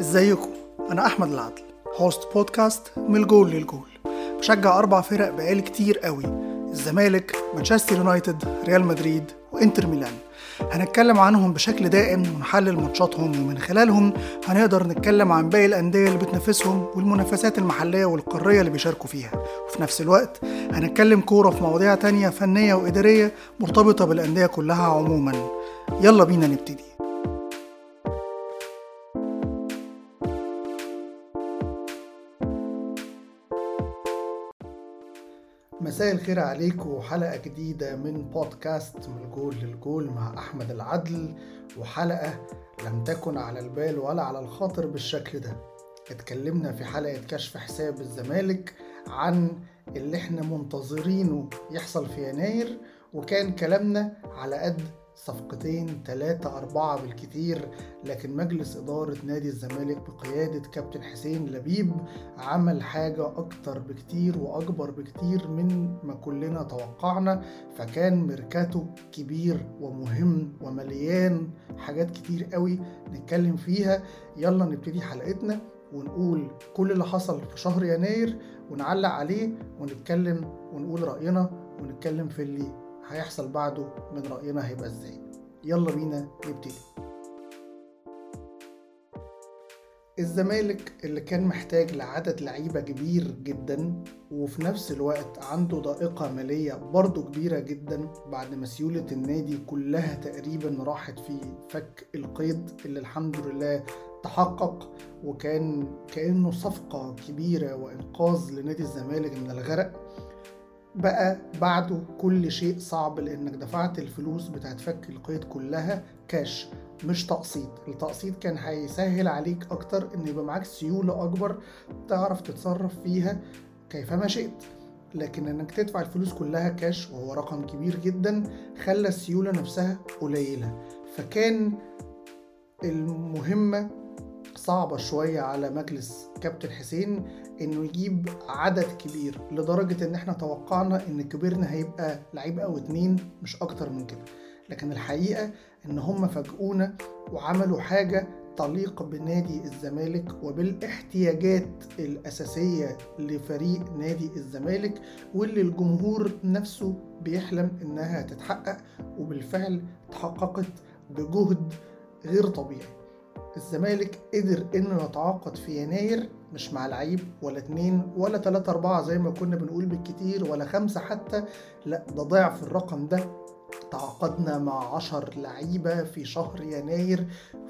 ازيكم؟ أنا أحمد العدل host بودكاست من الجول للجول. بشجع أربع فرق بقالي كتير قوي الزمالك مانشستر يونايتد ريال مدريد وإنتر ميلان. هنتكلم عنهم بشكل دائم ونحلل ماتشاتهم ومن خلالهم هنقدر نتكلم عن باقي الأندية اللي بتنافسهم والمنافسات المحلية والقارية اللي بيشاركوا فيها. وفي نفس الوقت هنتكلم كورة في مواضيع تانية فنية وإدارية مرتبطة بالأندية كلها عموما. يلا بينا نبتدي. مساء الخير عليكم وحلقة جديدة من بودكاست من الجول للجول مع أحمد العدل وحلقة لم تكن على البال ولا على الخاطر بالشكل ده. اتكلمنا في حلقة كشف حساب الزمالك عن اللي إحنا منتظرينه يحصل في يناير وكان كلامنا على قد صفقتين ثلاثة أربعة بالكتير لكن مجلس إدارة نادي الزمالك بقيادة كابتن حسين لبيب عمل حاجة أكتر بكتير وأكبر بكتير من ما كلنا توقعنا فكان ميركاتو كبير ومهم ومليان حاجات كتير قوي نتكلم فيها. يلا نبتدي حلقتنا ونقول كل اللي حصل في شهر يناير ونعلق عليه ونتكلم ونقول رأينا ونتكلم في اللي هيحصل بعده من رأينا هيبقى إزاي. يلا بينا نبتدي. الزمالك اللي كان محتاج لعدد لعيبة كبير جدا وفي نفس الوقت عنده ضائقة مالية برضه كبيرة جدا بعد ما سيولة النادي كلها تقريبا راحت في فك القيد اللي الحمد لله تحقق وكان كأنه صفقة كبيرة وإنقاذ لنادي الزمالك من الغرق. بقى بعده كل شيء صعب لأنك دفعت الفلوس بتاعت فك القيد كلها كاش مش تقسيط. التقسيط كان هيسهل عليك أكتر إن يبقى معاك سيولة أكبر تعرف تتصرف فيها كيفما شئت. لكن إنك تدفع الفلوس كلها كاش وهو رقم كبير جدا خلى السيولة نفسها قليلة. فكان المهمة صعبة شوية على مجلس كابتن حسين إنه يجيب عدد كبير لدرجة إن إحنا توقعنا إن كبرنا هيبقى لعيب أو اتنين مش أكتر من كده. لكن الحقيقة إن هم فاجئونا وعملوا حاجة تليق بنادي الزمالك وبالاحتياجات الأساسية لفريق نادي الزمالك واللي الجمهور نفسه بيحلم إنها تتحقق وبالفعل تحققت بجهد غير طبيعي. الزمالك قدر إنه يتعاقد في يناير مش مع لعيب ولا اتنين ولا تلاتة أربعة زي ما كنا بنقول بالكتير ولا خمسة حتى. لا ده ضعف الرقم ده. تعاقدنا مع عشر لعيبة في شهر يناير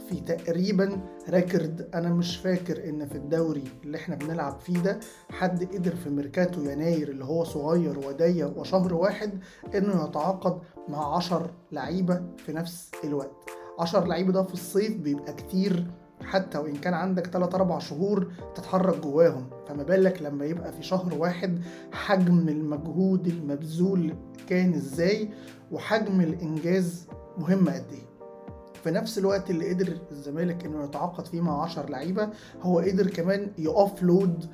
في تقريبا ريكورد أنا مش فاكر إن في الدوري اللي إحنا بنلعب فيه ده حد قدر في ميركاتو يناير اللي هو صغير وضيق وشهر واحد إنه يتعاقد مع عشر لعيبة في نفس الوقت. 10 لعيبة ده في الصيف بيبقى كتير حتى وإن كان عندك 3 4 شهور تتحرك جواهم. فما بالك لما يبقى في شهر واحد حجم المجهود المبذول كان إزاي وحجم الإنجاز مهم قد إيه. في نفس الوقت اللي قدر الزمالك إنه يتعاقد فيه مع 10 لعيبة هو قدر كمان يوفلود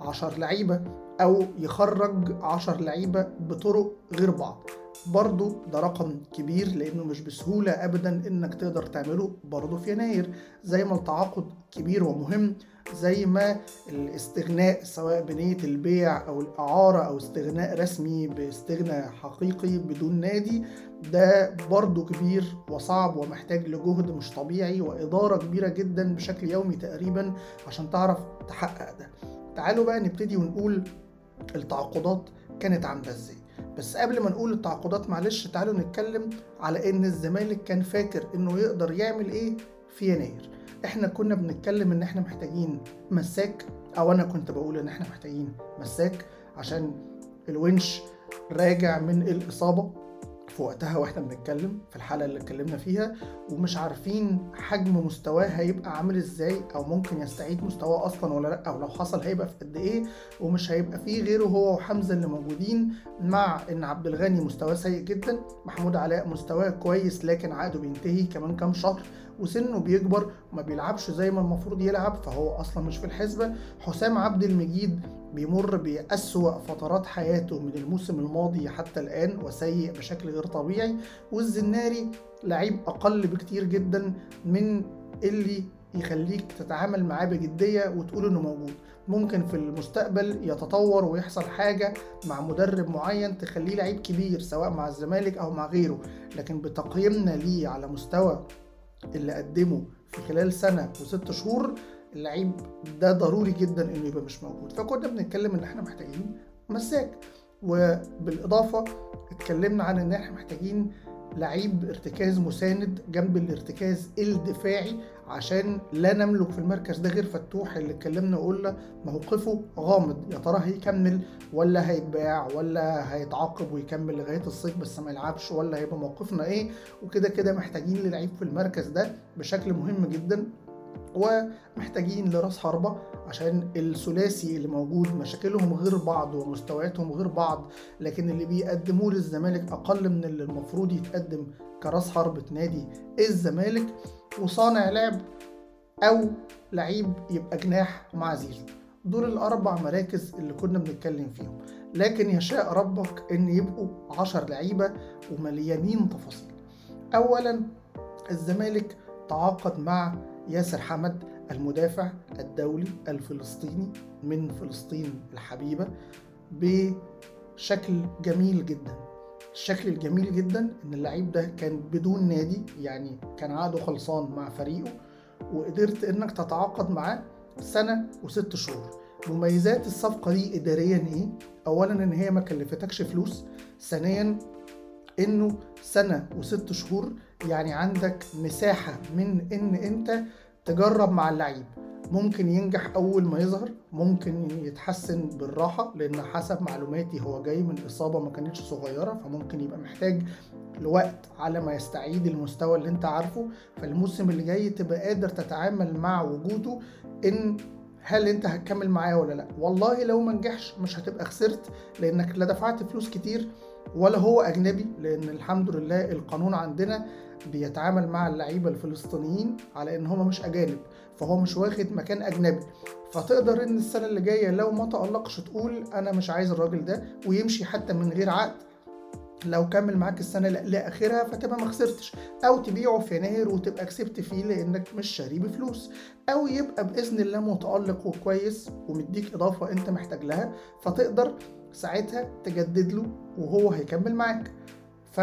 10 لعيبة أو يخرج 10 لعيبة بطرق غير بعض. برضو ده رقم كبير لأنه مش بسهولة ابدا إنك تقدر تعمله برضو في يناير. زي ما التعاقد كبير ومهم زي ما الاستغناء سواء بنية البيع أو الإعارة أو استغناء رسمي باستغناء حقيقي بدون نادي ده برضو كبير وصعب ومحتاج لجهد مش طبيعي وإدارة كبيرة جدا بشكل يومي تقريبا عشان تعرف تحقق ده. تعالوا بقى نبتدي ونقول التعاقدات كانت عاملة إزاي. بس قبل ما نقول التعاقدات معلش تعالوا نتكلم على إن الزمالك كان فاكر إنه يقدر يعمل إيه في يناير. إحنا كنا بنتكلم إن إحنا محتاجين مساك أو أنا كنت بقول إن إحنا محتاجين مساك عشان الونش راجع من الإصابة. في وقتها وإحنا بنتكلم في الحلقة اللي اتكلمنا فيها ومش عارفين حجم مستواه هيبقى عامل إزاي أو ممكن يستعيد مستواه أصلا ولا لأ أو لو حصل هيبقى في قد إيه ومش هيبقى فيه غيره هو وحمزة اللي موجودين مع إن عبد الغني مستواه سيء جدا محمود علاء مستواه كويس لكن عقده بينتهي كمان كام شهر وسنه بيكبر وما بيلعبش زي ما المفروض يلعب فهو أصلا مش في الحسبة. حسام عبد المجيد بيمر بأسوأ فترات حياته من الموسم الماضي حتى الآن وسيء بشكل غير طبيعي. والزناري لعيب أقل بكتير جدا من اللي يخليك تتعامل معاه بجدية وتقول إنه موجود. ممكن في المستقبل يتطور ويحصل حاجة مع مدرب معين تخليه لعيب كبير سواء مع الزمالك أو مع غيره. لكن بتقييمنا ليه على مستوى اللي قدمه في خلال سنة وست شهور اللعيب ده ضروري جدا إنه يبقى مش موجود. فكنا بنتكلم إن إحنا محتاجين مساك. وبالإضافة اتكلمنا عن إن إحنا محتاجين لعيب ارتكاز مساند جنب الارتكاز الدفاعي عشان لا نملك في المركز ده غير فتوح اللي اتكلمنا وقلنا موقفه غامض. يا ترى هيكمل ولا هيتباع ولا هيتعاقب ويكمل لغاية الصيف بس ما يلعبش ولا هيبقى موقفنا إيه؟ وكده كده محتاجين للعيب في المركز ده بشكل مهم جدا. ومحتاجين لراس حربة عشان الثلاثي اللي موجود مشاكلهم غير بعض ومستوياتهم غير بعض لكن اللي بيقدموه للزمالك أقل من اللي المفروض يتقدم كراس حربة نادي الزمالك وصانع لعب أو لعيب يبقى جناح مع زيزو. دول الأربع مراكز اللي كنا بنتكلم فيهم. لكن يشاء ربك إن يبقوا عشر لعيبة ومليانين تفاصيل. أولا الزمالك تعاقد مع ياسر حمد المدافع الدولي الفلسطيني من فلسطين الحبيبة بشكل جميل جدا الشكل الجميل جدا إن اللعيب ده كان بدون نادي يعني كان عقده خلصان مع فريقه وقدرت إنك تتعاقد معاه سنة وست شهور مميزات الصفقة دي إداريا إيه؟ أولا إن هي ما كلفتكش فلوس ثانيا إنه سنة وست شهور يعني عندك مساحة من إن أنت تجرب مع اللعيب. ممكن ينجح أول ما يظهر ممكن يتحسن بالراحة لأن حسب معلوماتي هو جاي من إصابة ما كانتش صغيرة فممكن يبقى محتاج لوقت على ما يستعيد المستوى اللي أنت عارفه. فالموسم اللي جاي تبقى قادر تتعامل مع وجوده إن هل أنت هتكمل معاه ولا لأ. والله لو ما نجحش مش هتبقى خسرت لأنك لا دفعت فلوس كتير. ولا هو أجنبي لأن الحمد لله القانون عندنا بيتعامل مع اللعيبة الفلسطينيين على إن هم مش أجانب فهو مش واخد مكان أجنبي. فتقدر إن السنة اللي جاية لو ما تألقش تقول أنا مش عايز الراجل ده ويمشي حتى من غير عقد. لو كمل معاك السنة لآخرها فتبقى ما خسرتش. أو تبيعه في يناير وتبقى كسبت فيه لأنك مش شاريه بفلوس. أو يبقى بإذن الله متألق وكويس ومديك إضافة أنت محتاج لها. فتقدر ساعتها تجدد له وهو هيكمل معاك. ف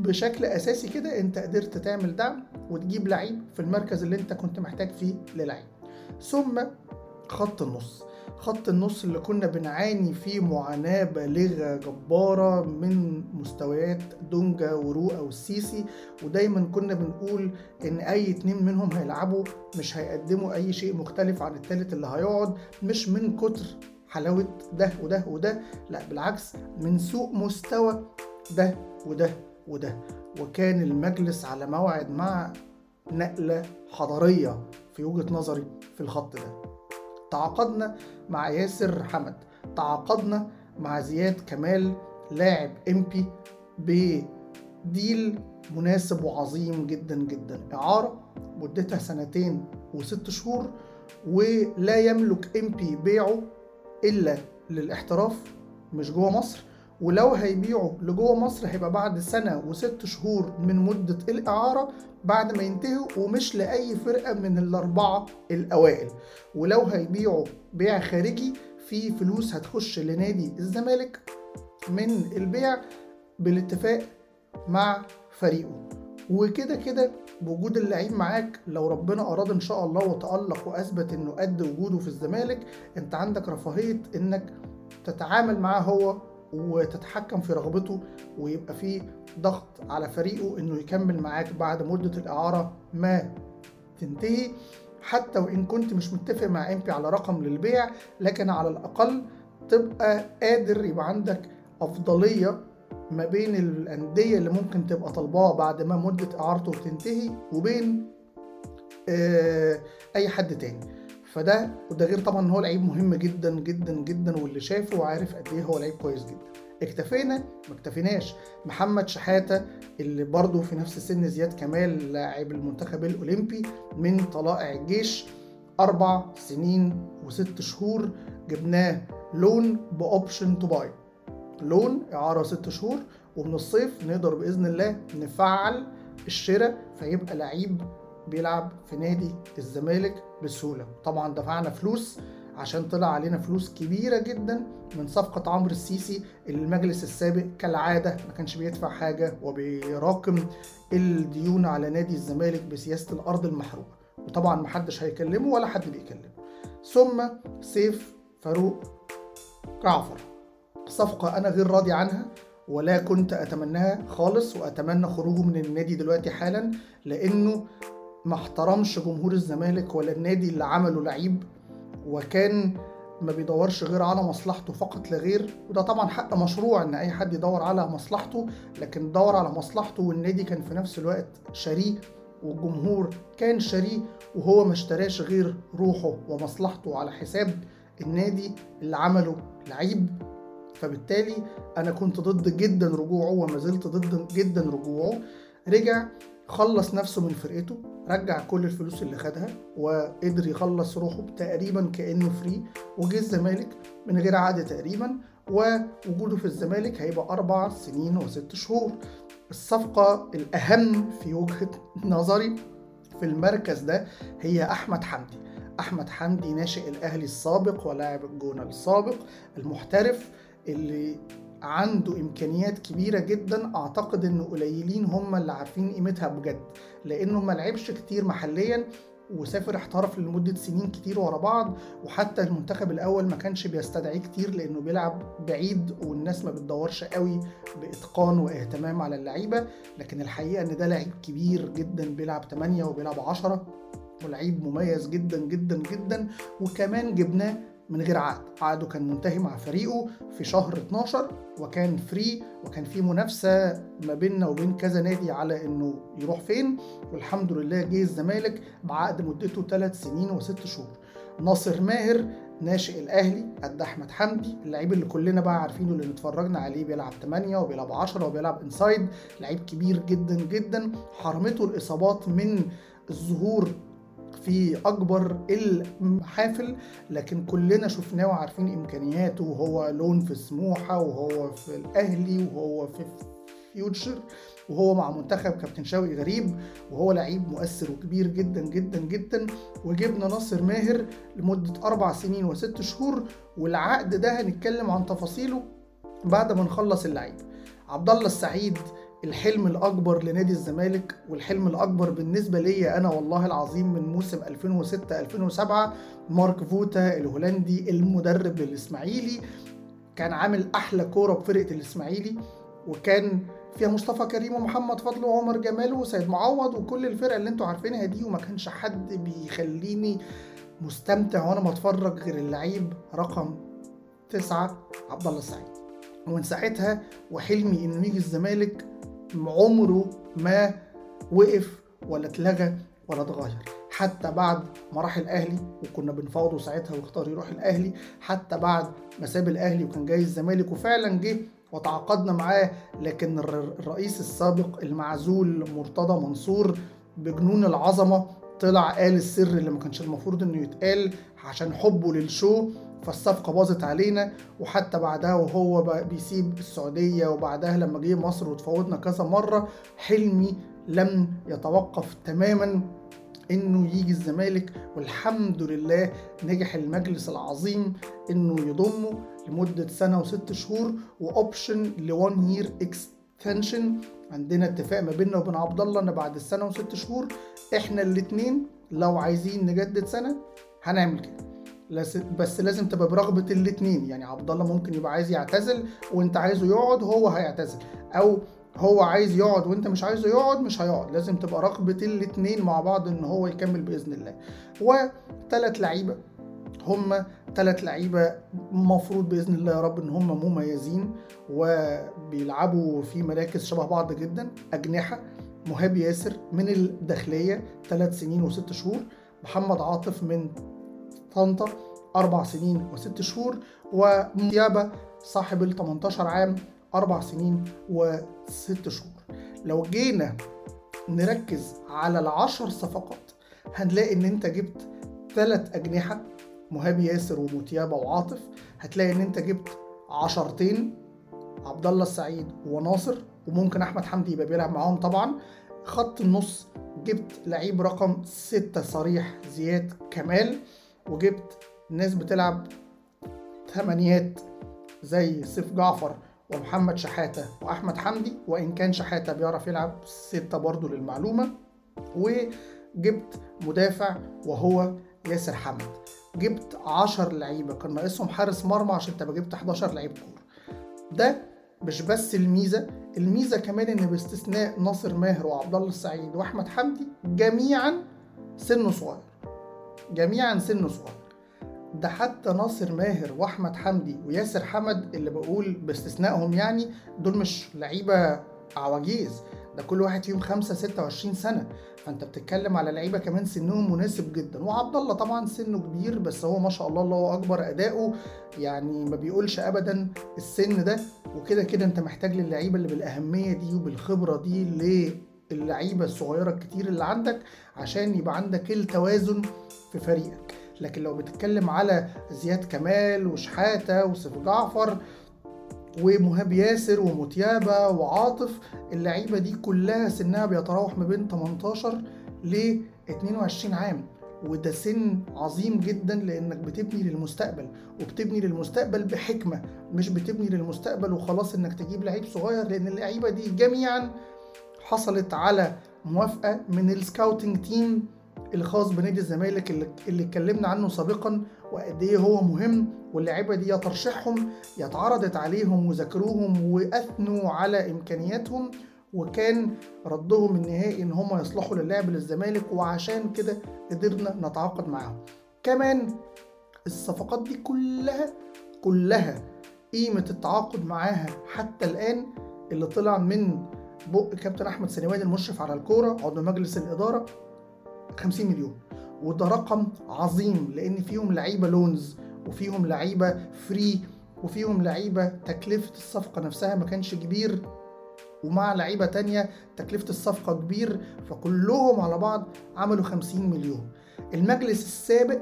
بشكل أساسي كده أنت قدرت تعمل دعم وتجيب لعيب في المركز اللي أنت كنت محتاج فيه للعيب. ثم خط النص. خط النص اللي كنا بنعاني فيه معاناة بالغة جبارة من مستويات دونجا وروقا والسيسي ودايما كنا بنقول إن أي اتنين منهم هيلعبوا مش هيقدموا أي شيء مختلف عن التالت اللي هيقعد مش من كتر حلاوة ده وده وده لا بالعكس من سوء مستوى ده وده وده. وكان المجلس على موعد مع نقلة حضارية في وجهة نظري في الخط ده. تعاقدنا مع ياسر حمد تعاقدنا مع زياد كمال لاعب امبي بديل مناسب وعظيم جدا جدا. إعارة مدتها سنتين وست شهور ولا يملك امبي بيعه إلا للاحتراف مش جوه مصر. ولو هيبيعوا لجوه مصر هيبقى بعد سنة وست شهور من مدة الإعارة بعد ما ينتهوا ومش لأي فرقة من الأربعة الأوائل. ولو هيبيعوا بيع خارجي في فلوس هتخش لنادي الزمالك من البيع بالاتفاق مع فريقه. وكده كده بوجود اللعيب معاك لو ربنا أراد إن شاء الله وتألق وأثبت إنه قد وجوده في الزمالك أنت عندك رفاهية إنك تتعامل معاه هو وتتحكم في رغبته ويبقى في ضغط على فريقه إنه يكمل معاك بعد مدة الإعارة ما تنتهي. حتى وإن كنت مش متفق مع إمبي على رقم للبيع لكن على الأقل تبقى قادر يبقى عندك أفضلية ما بين الأندية اللي ممكن تبقى طالباه بعد ما مدة إعارته تنتهي وبين آه، أي حد تاني. فده وده غير طبعا إن هو لعيب مهم جدا جدا جدا واللي شافه وعارف قد إيه هو لعيب كويس جدا. اكتفينا ما اكتفيناش. محمد شحاتة اللي برضه في نفس سن زياد كمال لاعب المنتخب الأولمبي من طلائع الجيش أربع سنين وست شهور جبناه loan ب option to buy loan إعارة ست شهور ومن الصيف نقدر بإذن الله نفعل الشراء فيبقى لعيب بيلعب في نادي الزمالك بسهولة. طبعا دفعنا فلوس عشان طلع علينا فلوس كبيرة جدا من صفقة عمرو السيسي اللي المجلس السابق كالعادة ما كانش بيدفع حاجة وبيراكم الديون على نادي الزمالك بسياسة الأرض المحروقة. وطبعا محدش هيكلمه ولا حد بيكلمه. ثم سيف فاروق جعفر. صفقة أنا غير راضي عنها ولا كنت أتمناها خالص وأتمنى خروجه من النادي دلوقتي حالا لأنه ما احترمش جمهور الزمالك ولا النادي اللي عمله لعيب وكان ما بيدورش غير على مصلحته فقط لا غير وده طبعا حق مشروع إن أي حد يدور على مصلحته لكن دور على مصلحته والنادي كان في نفس الوقت شريه والجمهور كان شريه وهو ما اشتراش غير روحه ومصلحته على حساب النادي اللي عمله لعيب فبالتالي أنا كنت ضد جدا رجوعه وما زلت ضد جدا رجوعه. رجع خلص نفسه من فرقته رجع كل الفلوس اللي خدها وقدر يخلص روحه تقريبا كأنه فري وجه الزمالك من غير عقد تقريبا ووجوده في الزمالك هيبقى أربع سنين وست شهور. الصفقة الأهم في وجهة نظري في المركز ده هي أحمد حمدي. أحمد حمدي ناشئ الأهلي السابق ولاعب الجونة السابق المحترف. اللي عنده إمكانيات كبيرة جدا أعتقد ان قليلين هم اللي عارفين قيمتها بجد. لأنه ما لعبش كتير محليا وسافر احترف لمدة سنين كتير ورا بعض وحتى المنتخب الأول ما كانش بيستدعيه كتير لأنه بيلعب بعيد والناس ما بتدورش قوي بإتقان واهتمام على اللعيبة. لكن الحقيقة إن ده لعيب كبير جدا بيلعب 8 وبيلعب 10 ولعيب مميز جدا جدا جدا. وكمان جبناه من غير عقد. عقده كان منتهي مع فريقه في شهر 12 وكان فري وكان في منافسة ما بيننا وبين كذا نادي على إنه يروح فين. والحمد لله جه الزمالك بعقد مدته 3 سنين وست شهور. ناصر ماهر ناشئ الأهلي قد أحمد حمدي اللعيب اللي كلنا بقى عارفينه اللي اتفرجنا عليه بيلعب 8 وبيلعب 10 وبيلعب انسايد لعيب كبير جدا جدا. حرمته الإصابات من الظهور في أكبر المحافل لكن كلنا شفناه وعارفين إمكانياته وهو لون في سموحة وهو في الأهلي وهو في فيوتشر وهو مع منتخب كابتن شوقي غريب وهو لعيب مؤثر وكبير جدا جدا جدا. وجبنا ناصر ماهر لمدة أربع سنين وست شهور والعقد ده هنتكلم عن تفاصيله بعد ما نخلص اللعيب. عبد الله السعيد الحلم الأكبر لنادي الزمالك والحلم الأكبر بالنسبة لي أنا والله العظيم من موسم 2006 2007 مارك فوتا الهولندي المدرب الإسماعيلي كان عامل أحلى كورة بفرقة الإسماعيلي وكان فيها مصطفى كريم ومحمد فضل وعمر جمال وسيد معوض وكل الفرقه اللي أنتوا عارفينها دي وما كانش حد بيخليني مستمتع وأنا بتفرج غير اللعيب رقم تسعة عبد الله السعيد. ومن ساعتها وحلمي انه يجي الزمالك عمره ما وقف ولا اتلغى ولا اتغير. حتى بعد ما راح الاهلي وكنا بنفاوضه ساعتها واختار يروح الأهلي حتى بعد ما ساب الأهلي وكان جاي الزمالك وفعلا جه وتعاقدنا معاه لكن الرئيس السابق المعزول مرتضى منصور بجنون العظمة طلع قال السر اللي ما كانش المفروض إنه يتقال عشان حبه للشو. فالصفقة باظت علينا وحتى بعدها وهو بيسيب السعودية وبعدها لما جه مصر وتفاوضنا كذا مرة حلمي لم يتوقف تماما إنه يجي الزمالك والحمد لله نجح المجلس العظيم إنه يضمه لمدة سنة وست شهور و option one year extension عندنا اتفاق ما بيننا وبين عبد الله إن بعد السنة وست شهور إحنا الاتنين لو عايزين نجدد سنة هنعمل كده. بس لازم تبقى برغبة الاثنين يعني عبد الله ممكن يبقى عايز يعتزل وانت عايزه يقعد هو هيعتزل. أو هو عايز يقعد وانت مش عايزه يقعد مش هيقعد. لازم تبقى رغبة الاثنين مع بعض إن هو يكمل بإذن الله. وثلاث لعيبة. هم ثلاث لعيبة مفروض بإذن الله يا رب إن هم مميزين وبيلعبوا في مراكز شبه بعض جدا. أجنحة مهاب ياسر من الداخلية ثلاث سنين وست شهور محمد عاطف من طنطا أربع سنين وست شهور وميابة صاحب ال 18 عام أربع سنين وست شهور. لو جينا نركز على العشر صفقات هنلاقي إن أنت جبت ثلاث أجنحة مهاب ياسر ومتيابة وعاطف. هتلاقي إن أنت جبت عشرتين عبد الله السعيد وناصر وممكن أحمد حمدي يبقى بيلعب معاهم طبعا. خط النص جبت لعيب رقم ستة صريح زياد كمال. وجبت ناس بتلعب ثمانيات زي سيف جعفر ومحمد شحاتة وأحمد حمدي وإن كان شحاتة بيعرف يلعب ستة برضو للمعلومة. وجبت مدافع وهو ياسر حمد. جبت 10 لعيبة كان ناقصهم حارس مرمى عشان تبقى جبت 11 لعيب كورة. ده مش بس الميزة الميزة كمان إن باستثناء ناصر ماهر وعبد الله السعيد وأحمد حمدي جميعا سنه صغير. جميعا سنه صغير. ده حتى ناصر ماهر وأحمد حمدي وياسر حمد اللي بقول باستثنائهم يعني دول مش لعيبة عواجيز. ده كل واحد فيهم 5 26 سنة. فأنت بتتكلم على لعيبة كمان سنهم مناسب جدا. وعبد الله طبعا سنه كبير بس هو ما شاء الله الله أكبر أداؤه. يعني ما بيقولش ابدا السن ده. وكده كده أنت محتاج للعيبة اللي بالأهمية دي وبالخبرة دي للعيبه الصغيرة الكتير اللي عندك عشان يبقى عندك التوازن في فريقك. لكن لو بتتكلم على زياد كمال وشحاتة وسيف جعفر ومهاب ياسر ومتيابة وعاطف اللعيبة دي كلها سنها بيتراوح ما بين 18 ل 22 عام. وده سن عظيم جدا لأنك بتبني للمستقبل وبتبني للمستقبل بحكمة مش بتبني للمستقبل وخلاص إنك تجيب لعيب صغير لأن اللعيبة دي جميعا حصلت على موافقة من ال scouting team الخاص بنادي الزمالك اللي, اللي اتكلمنا عنه سابقا وقد إيه هو مهم واللعيبة دي يا ترشيحهم يا اتعرضت عليهم وذاكروهم وأثنوا على إمكانياتهم وكان ردهم النهائي إن هم يصلحوا للعب للزمالك وعشان كده قدرنا نتعاقد معاهم. كمان الصفقات دي كلها كلها قيمة التعاقد معاها حتى الآن اللي طلع من بق كابتن أحمد سنوان المشرف على الكورة عضو مجلس الإدارة 50 مليون. وده رقم عظيم لأن فيهم لعيبة لونز وفيهم لعيبة فري وفيهم لعيبة تكلفة الصفقة نفسها ما كانش كبير ومع لعيبة تانية تكلفة الصفقة كبير فكلهم على بعض عملوا 50 مليون. المجلس السابق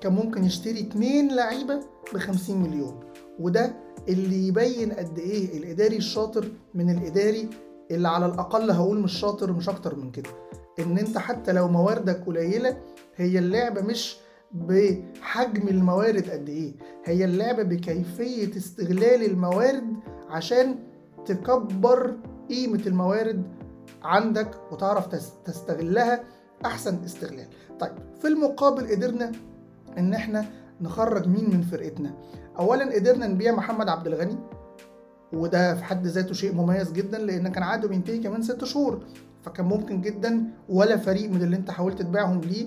كان ممكن يشتري اتنين لعيبة ب 50 مليون. وده اللي يبين قد إيه الإداري الشاطر من الإداري اللي على الأقل هقول مش شاطر مش أكتر من كده. إن أنت حتى لو مواردك قليلة هي اللعبة مش بحجم الموارد قد إيه. هي اللعبة بكيفية استغلال الموارد عشان تكبر قيمة الموارد عندك وتعرف تستغلها أحسن استغلال. طيب في المقابل قدرنا إن إحنا نخرج مين من فرقتنا. اولا قدرنا نبيع محمد عبد الغني. وده في حد ذاته شيء مميز جدا لأن كان عقده بينتهي كمان ست شهور. فكان ممكن جدا ولا فريق من اللي انت حاولت تبيعهم ليه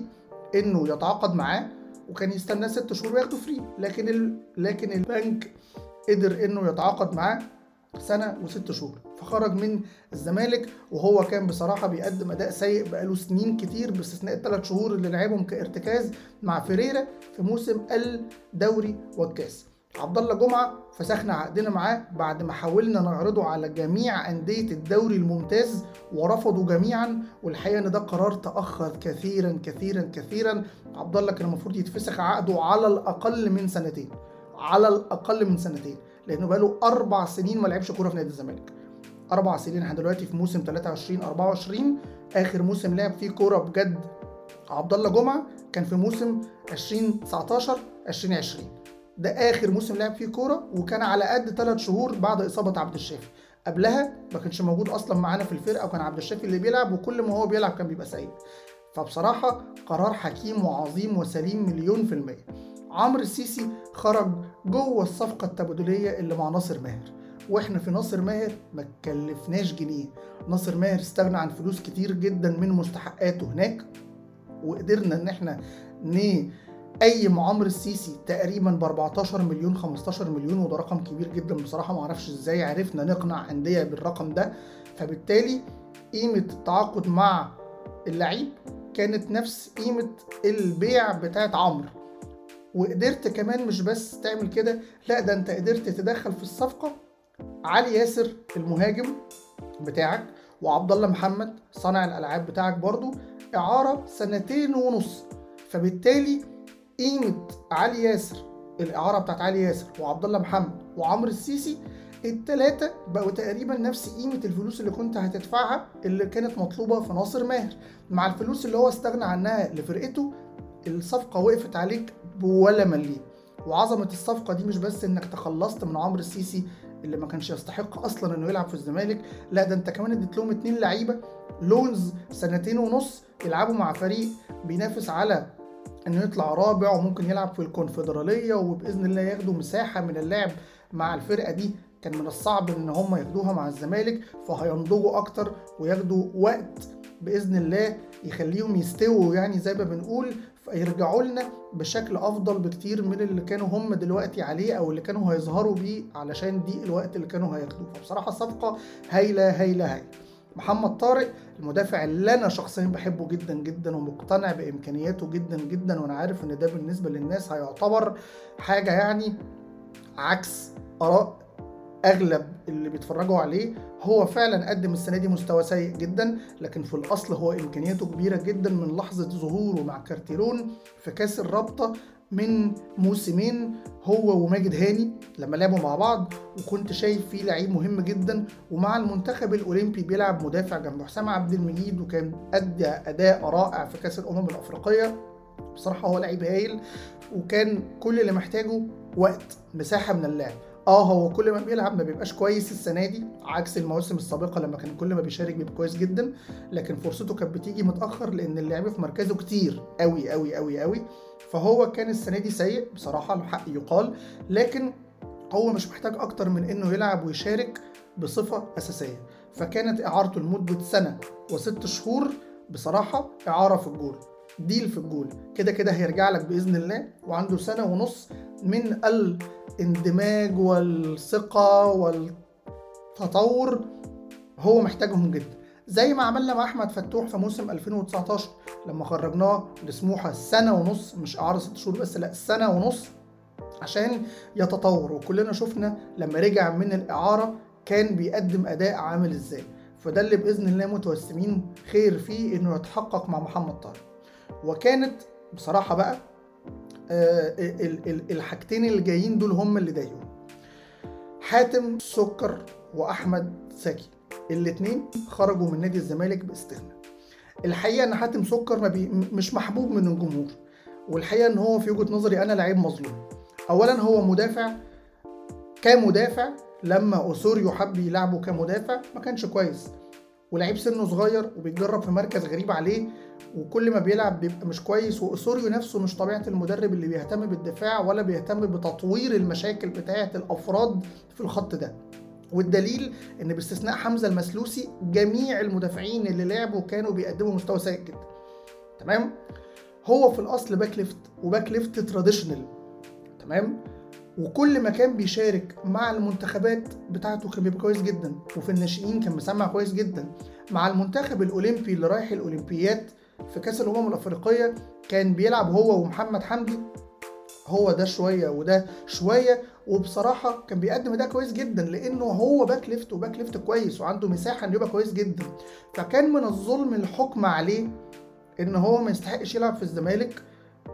إنه يتعاقد معاه وكان يستنى ست شهور وياخده فري. لكن ال... لكن البنك قدر إنه يتعاقد معاه سنة وست شهور. فخرج من الزمالك وهو كان بصراحة بيقدم أداء سيء بقاله سنين كتير باستثناء الثلاث شهور اللي لعبهم كارتكاز مع فيريرا في موسم الدوري والكاس. عبد الله جمعة فسخنا عقدنا معاه بعد ما حاولنا نعرضه على جميع أندية الدوري الممتاز ورفضوا جميعا. والحقيقة إن ده قرار تأخر كثيرا كثيرا كثيرا. عبد الله كان المفروض يتفسخ عقده على الأقل من سنتين على الأقل من سنتين لأنه بقاله أربع سنين ما لعبش كورة في نادي الزمالك. أربع سنين إحنا دلوقتي في موسم 23 24 آخر موسم لعب فيه كورة بجد. عبد الله جمعة كان في موسم 2019 2020 ده آخر موسم لعب فيه كورة وكان على قد ثلاث شهور بعد إصابة عبد الشافي. قبلها ما كانش موجود أصلا معانا في الفرقة وكان عبد الشافي اللي بيلعب وكل ما هو بيلعب كان بيبقى سيء فبصراحة قرار حكيم وعظيم وسليم مليون في المية. عمرو السيسي خرج جوه الصفقة التبادلية اللي مع ناصر ماهر. وإحنا في ناصر ماهر ما كلفناش جنيه. ناصر ماهر استغنى عن فلوس كتير جدا من مستحقاته هناك وقدرنا إن إحنا ن أي معمر السيسي تقريبا ب 14 مليون 15 مليون وده رقم كبير جدا بصراحة ما أعرفش إزاي عرفنا نقنع أندية بالرقم ده. فبالتالي قيمة التعاقد مع اللعيب كانت نفس قيمة البيع بتاعت عمرو. وقدرت كمان مش بس تعمل كده لا ده أنت قدرت تدخل في الصفقة علي ياسر المهاجم بتاعك وعبد الله محمد صانع الألعاب بتاعك برضو إعارة سنتين ونص. فبالتالي قيمة علي ياسر الإعارة بتاعت علي ياسر وعبد الله محمد وعمرو السيسي التلاتة بقوا تقريبا نفس قيمة الفلوس اللي كنت هتدفعها اللي كانت مطلوبة في ناصر ماهر. مع الفلوس اللي هو استغنى عنها لفرقته الصفقة وقفت عليك بولا مليم وعظمة الصفقة دي مش بس إنك تخلصت من عمرو السيسي اللي ما كانش يستحق أصلا إنه يلعب في الزمالك لا ده أنت كمان اديت لهم اتنين لعيبة. لونز سنتين ونص يلعبوا مع فريق بينافس على انه يطلع رابع وممكن يلعب في الكونفدرالية وبإذن الله ياخدوا مساحة من اللعب مع الفرقة دي. كان من الصعب إن هم ياخدوها مع الزمالك فهينضجوا أكتر وياخدوا وقت بإذن الله يخليهم يستووا. يعني زي ما بنقول فيرجعوا لنا بشكل أفضل بكتير من اللي كانوا هم دلوقتي عليه أو اللي كانوا هيظهروا بيه علشان دي الوقت اللي كانوا هياخدوه. فبصراحة صفقه هايلة هايلة هايلة. محمد طارق المدافع اللي أنا شخصيا بحبه جدا جدا ومقتنع بإمكانياته جدا جدا وأنا عارف إن ده بالنسبة للناس هيعتبر حاجة يعني عكس آراء أغلب اللي بيتفرجوا عليه. هو فعلا قدم السنة دي مستوى سيء جدا لكن في الأصل هو إمكانياته كبيرة جدا من لحظة ظهوره مع كارتيرون في كأس الرابطة. من موسمين هو وماجد هاني لما لعبوا مع بعض وكنت شايف فيه لعيب مهم جدا ومع المنتخب الأولمبي بيلعب مدافع جنب حسام عبد المجيد وكان أدى أداء رائع في كأس الأمم الأفريقية. بصراحة هو لعيب هايل وكان كل اللي محتاجه وقت مساحة من اللعب. آه هو كل ما بيلعب ما بيبقاش كويس السنة دي عكس المواسم السابقه لما كان كل ما بيشارك بيبقى كويس جدا. لكن فرصته كانت بتيجي متأخر لأن اللعب في مركزه كتير قوي قوي قوي قوي. فهو كان السنة دي سيء بصراحة الحق يقال. لكن هو مش محتاج أكتر من إنه يلعب ويشارك بصفة أساسية. فكانت إعارته لمدة سنة وست شهور بصراحة إعارة في الجول ديل في الجول. كده كده هيرجع لك بإذن الله وعنده سنة ونص من الاندماج والثقة والتطور هو محتاجهم جدا. زي ما عملنا مع أحمد فتوح في موسم 2019 لما خرجناه لسموحة سنة ونص مش اعاره ست شهور بس لا سنة ونص عشان يتطور. وكلنا شفنا لما رجع من الإعارة كان بيقدم أداء عامل إزاي. فده اللي بإذن الله متوسمين خير فيه إنه يتحقق مع محمد طارق. وكانت بصراحة بقى الحاجتين اللي جايين دول هم اللي ضايقوني حاتم سكر وأحمد ساكي. الاثنين خرجوا من نادي الزمالك باستغناء. الحقيقة إن حاتم سكر ما بي مش محبوب من الجمهور. والحقيقة إن هو في وجهة نظري أنا لعيب مظلوم. اولا هو مدافع. كمدافع لما أوسوريو حب يلعبه كمدافع ما كانش كويس. ولعيب سنه صغير وبيتجرب في مركز غريب عليه وكل ما بيلعب بيبقى مش كويس واوسوريو نفسه مش طبيعة المدرب اللي بيهتم بالدفاع ولا بيهتم بتطوير المشاكل بتاعة الأفراد في الخط ده. والدليل إن باستثناء حمزة المسلوسي جميع المدافعين اللي لعبوا كانوا بيقدموا مستوى سيء جدا تمام؟ هو في الأصل back left و back left traditional تمام؟ وكل ما كان بيشارك مع المنتخبات بتاعته كان بيبقى كويس جدا. وفي الناشئين كان مسمع كويس جدا. مع المنتخب الأولمبي اللي رايح الأولمبيات في كأس الأمم الأفريقية كان بيلعب هو ومحمد حمدي. هو ده شوية وده شوية. وبصراحة كان بيقدم ده كويس جدا لأنه هو back left و back left كويس وعنده مساحة إنه يبقى كويس جدا. فكان من الظلم الحكم عليه إن هو ما يستحقش يلعب في الزمالك.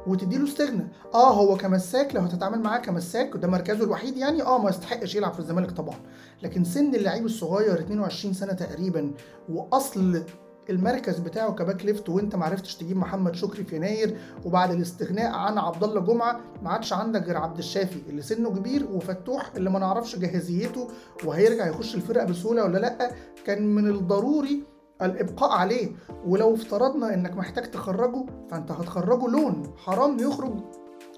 وتديله استغنى آه هو كمساك لو هتتعامل معاه كمساك وده مركزه الوحيد يعني آه ما يستحقش يلعب في الزمالك طبعا. لكن سن اللعيب الصغير 22 سنة تقريبا وأصل المركز بتاعه كباك ليفت وأنت ما عرفتش تجيب محمد شكري في يناير وبعد الاستغناء عن عبد الله جمعة ما عادش عندك غير عبد الشافي اللي سنه كبير وفتوح اللي ما نعرفش جاهزيته وهيرجع يخش الفرقة بسهولة ولا لأ. كان من الضروري الإبقاء عليه. ولو افترضنا إنك محتاج تخرجه فأنت هتخرجه لون حرام يخرج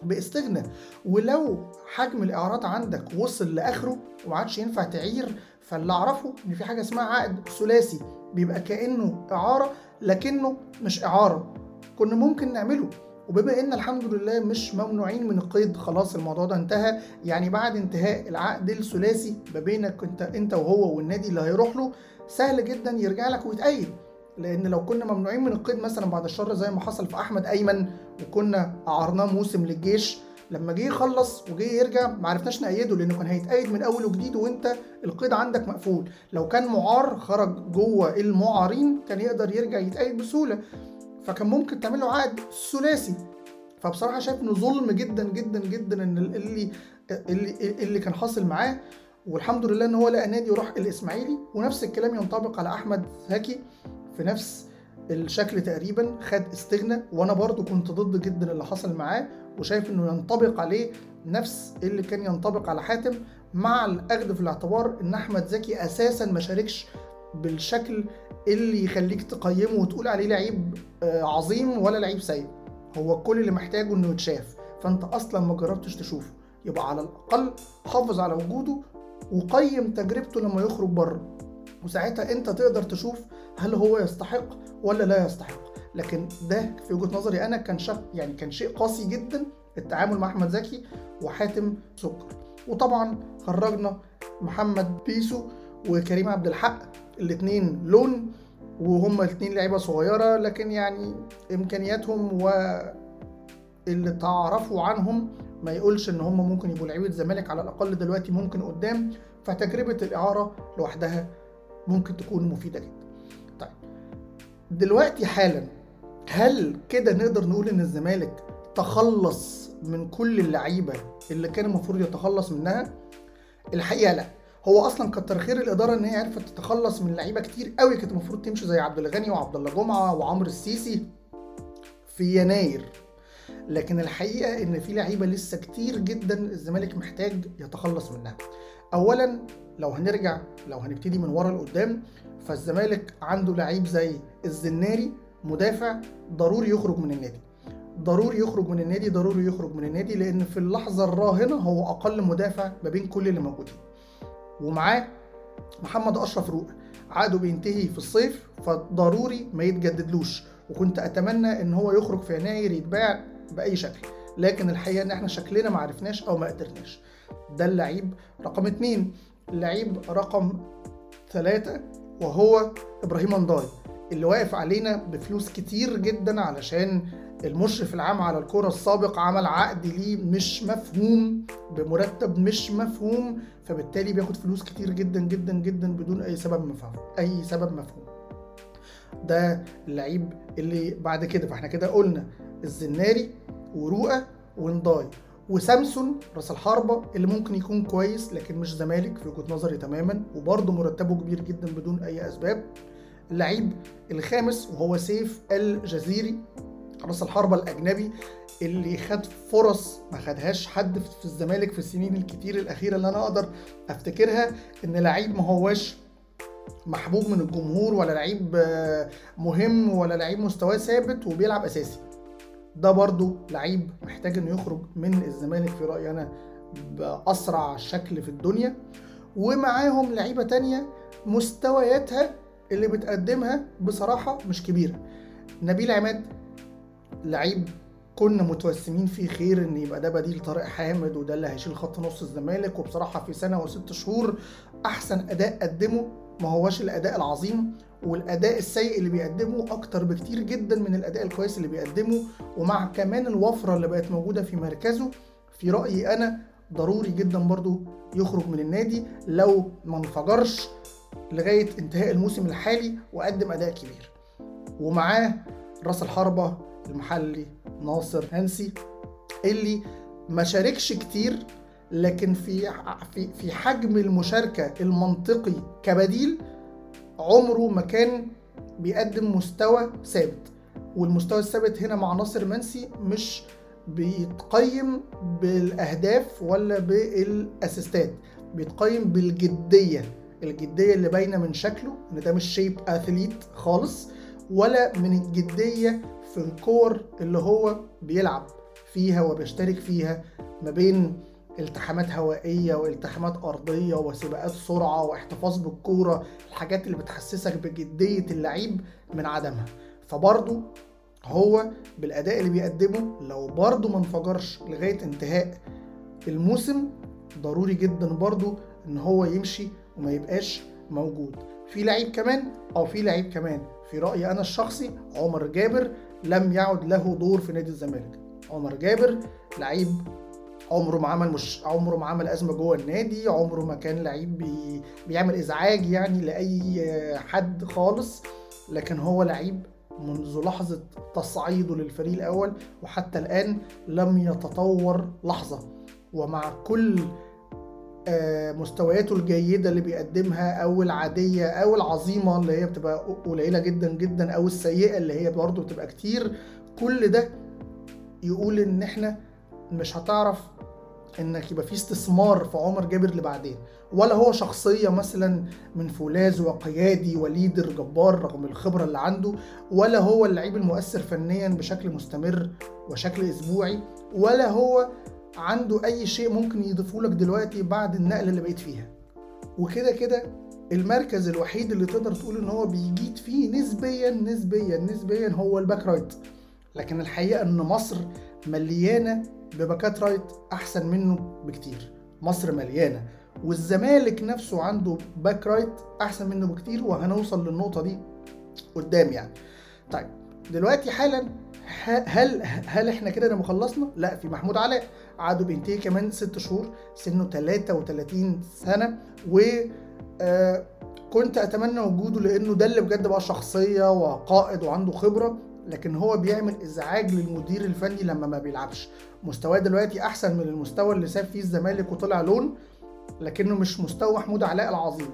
باستغنى ولو حجم الإعارات عندك وصل لآخره وما عادش ينفع تعير فاللي أعرفه إن في حاجة اسمها عقد ثلاثي بيبقى كأنه إعارة لكنه مش إعارة. كنا ممكن نعمله. وبما إن الحمد لله مش ممنوعين من القيد خلاص الموضوع ده انتهى. يعني بعد انتهاء العقد الثلاثي ما بينك انت انت وهو والنادي اللي هيروح له سهل جدا يرجع لك ويتأيد لأن لو كنا ممنوعين من القيد مثلا بعد الشر زي ما حصل في أحمد أيمن وكنا أعرناه موسم للجيش لما جه يخلص وجه يرجع ما عرفناش نأيده لأنه كان هيتأيد من أول وجديد وأنت القيد عندك مقفول. لو كان معار خرج جوه المعارين كان يقدر يرجع يتأيد بسهولة. فكان ممكن تعمل له عقد ثلاثي. فبصراحة شايف إنه ظلم جدا جدا جدا إن اللي اللي اللي كان حاصل معاه. والحمد لله إن هو لقى نادي وراح الإسماعيلي. ونفس الكلام ينطبق على أحمد زكي في نفس الشكل تقريبا. خد استغنى وأنا برضو كنت ضد جدا اللي حصل معاه. وشايف إنه ينطبق عليه نفس اللي كان ينطبق على حاتم. مع الأخذ في الاعتبار إن أحمد زكي أساسا ما شاركش بالشكل اللي يخليك تقيمه وتقول عليه لعيب آه، عظيم ولا لعيب سيء. هو كل اللي محتاجه إنه يتشاف. فأنت أصلا ما جربتش تشوفه. يبقى على الأقل حافظ على وجوده وقيم تجربته لما يخرج بره. وساعتها أنت تقدر تشوف هل هو يستحق ولا لا يستحق. لكن ده في وجهة نظري أنا كان شك يعني كان شيء قاسي جدا التعامل مع أحمد زكي وحاتم سكر. وطبعا خرجنا محمد بيسو وكريم عبد الحق الاثنين لون وهما الاثنين لعيبة صغيرة لكن يعني إمكانياتهم واللي تعرفوا عنهم ما يقولش إن هم ممكن يبقوا لعيبة الزمالك على الأقل دلوقتي ممكن قدام فتجربة الإعارة لوحدها ممكن تكون مفيدة جدا. طيب دلوقتي حالا هل كده نقدر نقول إن الزمالك تخلص من كل اللعيبة اللي كان المفروض يتخلص منها؟ الحقيقة لا هو أصلا كتر خير الإدارة إن هي عرفت تتخلص من لعيبة كتير قوي كانت المفروض تمشي زي عبد الغني وعبد الله جمعة وعمرو السيسي في يناير. لكن الحقيقة إن في لعيبة لسه كتير جدا الزمالك محتاج يتخلص منها. اولا لو هنرجع لو هنبتدي من ورا لقدام فالزمالك عنده لعيب زي الزناري مدافع ضروري يخرج من النادي. ضروري يخرج من النادي ضروري يخرج من النادي لأن في اللحظة الراهنة هو أقل مدافع ما بين كل اللي موجودين. ومعاه محمد أشرف روق عقده بينتهي في الصيف فضروري ما يتجددلوش. وكنت أتمنى إن هو يخرج في يناير يتباع بأي شكل. لكن الحقيقة إن إحنا شكلنا ما عرفناش أو ما قدرناش. ده اللعيب رقم اتنين. اللعيب رقم ثلاثة وهو إبراهيم أنداي اللي واقف علينا بفلوس كتير جدا علشان المشرف العام على الكرة السابق عمل عقد ليه مش مفهوم بمرتب مش مفهوم فبالتالي بياخد فلوس كتير جدا جدا جدا بدون أي سبب مفهوم أي سبب مفهوم. ده اللعيب اللي بعد كده فإحنا كده قلنا الزناري ورؤى ونداي وسامسون راس الحربه اللي ممكن يكون كويس لكن مش زمالك في وجهة نظري تماما وبرضه مرتبه كبير جدا بدون أي أسباب. اللعيب الخامس وهو سيف الجزيري رأس الحربة الأجنبي اللي خد فرص ما خدهاش حد في الزمالك في السنين الكتير الأخيرة اللي أنا أقدر أفتكرها إن لعيب ما هواش محبوب من الجمهور ولا لعيب مهم ولا لعيب مستواه ثابت وبيلعب أساسي. ده برضو لعيب محتاج إنه يخرج من الزمالك في رأيي أنا بأسرع شكل في الدنيا. ومعاهم لعيبة تانية مستوياتها اللي بتقدمها بصراحة مش كبيرة. نبيل عماد لعيب كنا متوسمين فيه خير إن يبقى ده بديل طارق حامد وده اللي هيشيل خط نص الزمالك. وبصراحة في سنة وست شهور أحسن أداء قدمه ما هوش الأداء العظيم والأداء السيء اللي بيقدمه أكتر بكتير جدا من الأداء الكويس اللي بيقدمه ومع كمان الوفرة اللي بقت موجودة في مركزه في رأيي أنا ضروري جدا برضو يخرج من النادي لو ما انفجرش لغاية انتهاء الموسم الحالي وقدم أداء كبير. ومعاه راس الحربه المحلي ناصر هنسي اللي ما شاركش كتير لكن في في في حجم المشاركة المنطقي كبديل عمره ما كان بيقدم مستوى ثابت. والمستوى الثابت هنا مع ناصر منسي مش بيتقيم بالأهداف ولا بالأسيستات بيتقيم بالجدية الجدية اللي باينة من شكله إن ده مش شيب أثليت خالص ولا من الجدية في الكور اللي هو بيلعب فيها وبيشترك فيها ما بين التحامات هوائية والتحامات أرضية وسباقات سرعة واحتفاظ بالكورة الحاجات اللي بتحسسك بجدية اللعيب من عدمها. فبرضه هو بالأداء اللي بيقدمه لو برضه ما انفجرش لغاية انتهاء الموسم ضروري جدا برضه إن هو يمشي وما يبقاش موجود. في لعيب كمان؟ أو في لعيب كمان في رأيي أنا الشخصي عمر جابر لم يعد له دور في نادي الزمالك. عمر جابر لعيب عمره ما عمل مش عمره ما عمل أزمة جوه النادي عمره ما كان لعيب بي... بيعمل إزعاج يعني لأي حد خالص لكن هو لعيب منذ لحظة تصعيده للفريق الأول وحتى الآن لم يتطور لحظة. ومع كل مستوياته الجيدة اللي بيقدمها أو العادية أو العظيمة اللي هي بتبقى قليلة جدا جدا أو السيئة اللي هي برضه بتبقى كتير. كل ده يقول إن إحنا مش هتعرف إنك يبقى في استثمار في عمر جابر لبعدين ولا هو شخصية مثلا من فولاذ وقيادي و leader جبار رغم الخبرة اللي عنده ولا هو اللعيب المؤثر فنيا بشكل مستمر وشكل أسبوعي ولا هو عنده أي شيء ممكن يضيفه لك دلوقتي بعد النقله اللي بقيت فيها. وكده كده المركز الوحيد اللي تقدر تقول إن هو بيجيد فيه نسبيا نسبيا نسبيا هو ال back right. لكن الحقيقة إن مصر مليانة بباكات right أحسن منه بكتير. مصر مليانة. والزمالك نفسه عنده back right أحسن منه بكتير وهنوصل للنقطة دي قدام يعني. طيب دلوقتي حالا هل هل إحنا كده لما خلصنا؟ لا في محمود علاء. عقده بينتهي كمان ست شهور سنه 33 سنة و آه كنت أتمنى وجوده لأنه ده اللي بجد بقى شخصية وقائد وعنده خبرة لكن هو بيعمل إزعاج للمدير الفني لما ما بيلعبش. مستواه دلوقتي أحسن من المستوى اللي ساب فيه الزمالك وطلع لون لكنه مش مستوى محمود علاء العظيم.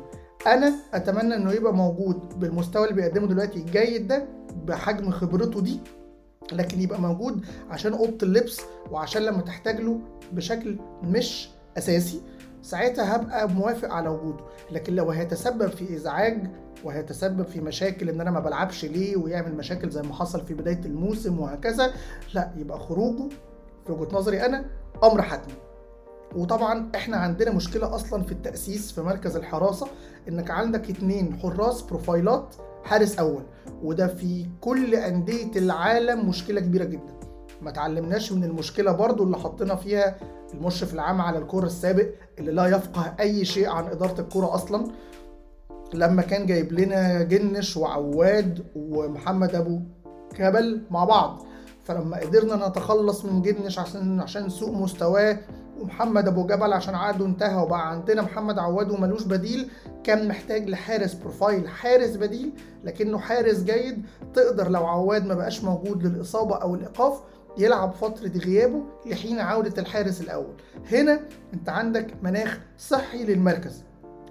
أنا أتمنى إنه يبقى موجود بالمستوى اللي بيقدمه دلوقتي الجيد ده بحجم خبرته دي لكن يبقى موجود عشان أوضة اللبس وعشان لما تحتاج له بشكل مش أساسي ساعتها هبقى موافق على وجوده. لكن لو هيتسبب في إزعاج وهيتسبب في مشاكل إن أنا ما بلعبش ليه ويعمل مشاكل زي ما حصل في بداية الموسم وهكذا لا يبقى خروجه في وجهة نظري أنا أمر حتمي. وطبعا إحنا عندنا مشكلة أصلا في التأسيس في مركز الحراسة إنك عندك اتنين حراس بروفايلات حارس أول. وده في كل أندية العالم مشكلة كبيرة جدا. ما تعلمناش من المشكلة برضو اللي حطينا فيها المشرف العام على الكوره السابق اللي لا يفقه أي شيء عن إدارة الكورة أصلا. لما كان جايب لنا جنش وعواد ومحمد أبو كبل مع بعض. فلما قدرنا نتخلص من جنش عشان عشان سوء مستواه ومحمد أبو جبل عشان عقده انتهى وبقى عندنا محمد عواد وملوش بديل كان محتاج لحارس بروفايل حارس بديل لكنه حارس جيد. تقدر لو عواد ما بقاش موجود للإصابة أو الإيقاف يلعب فترة غيابه لحين عودة الحارس الأول. هنا أنت عندك مناخ صحي للمركز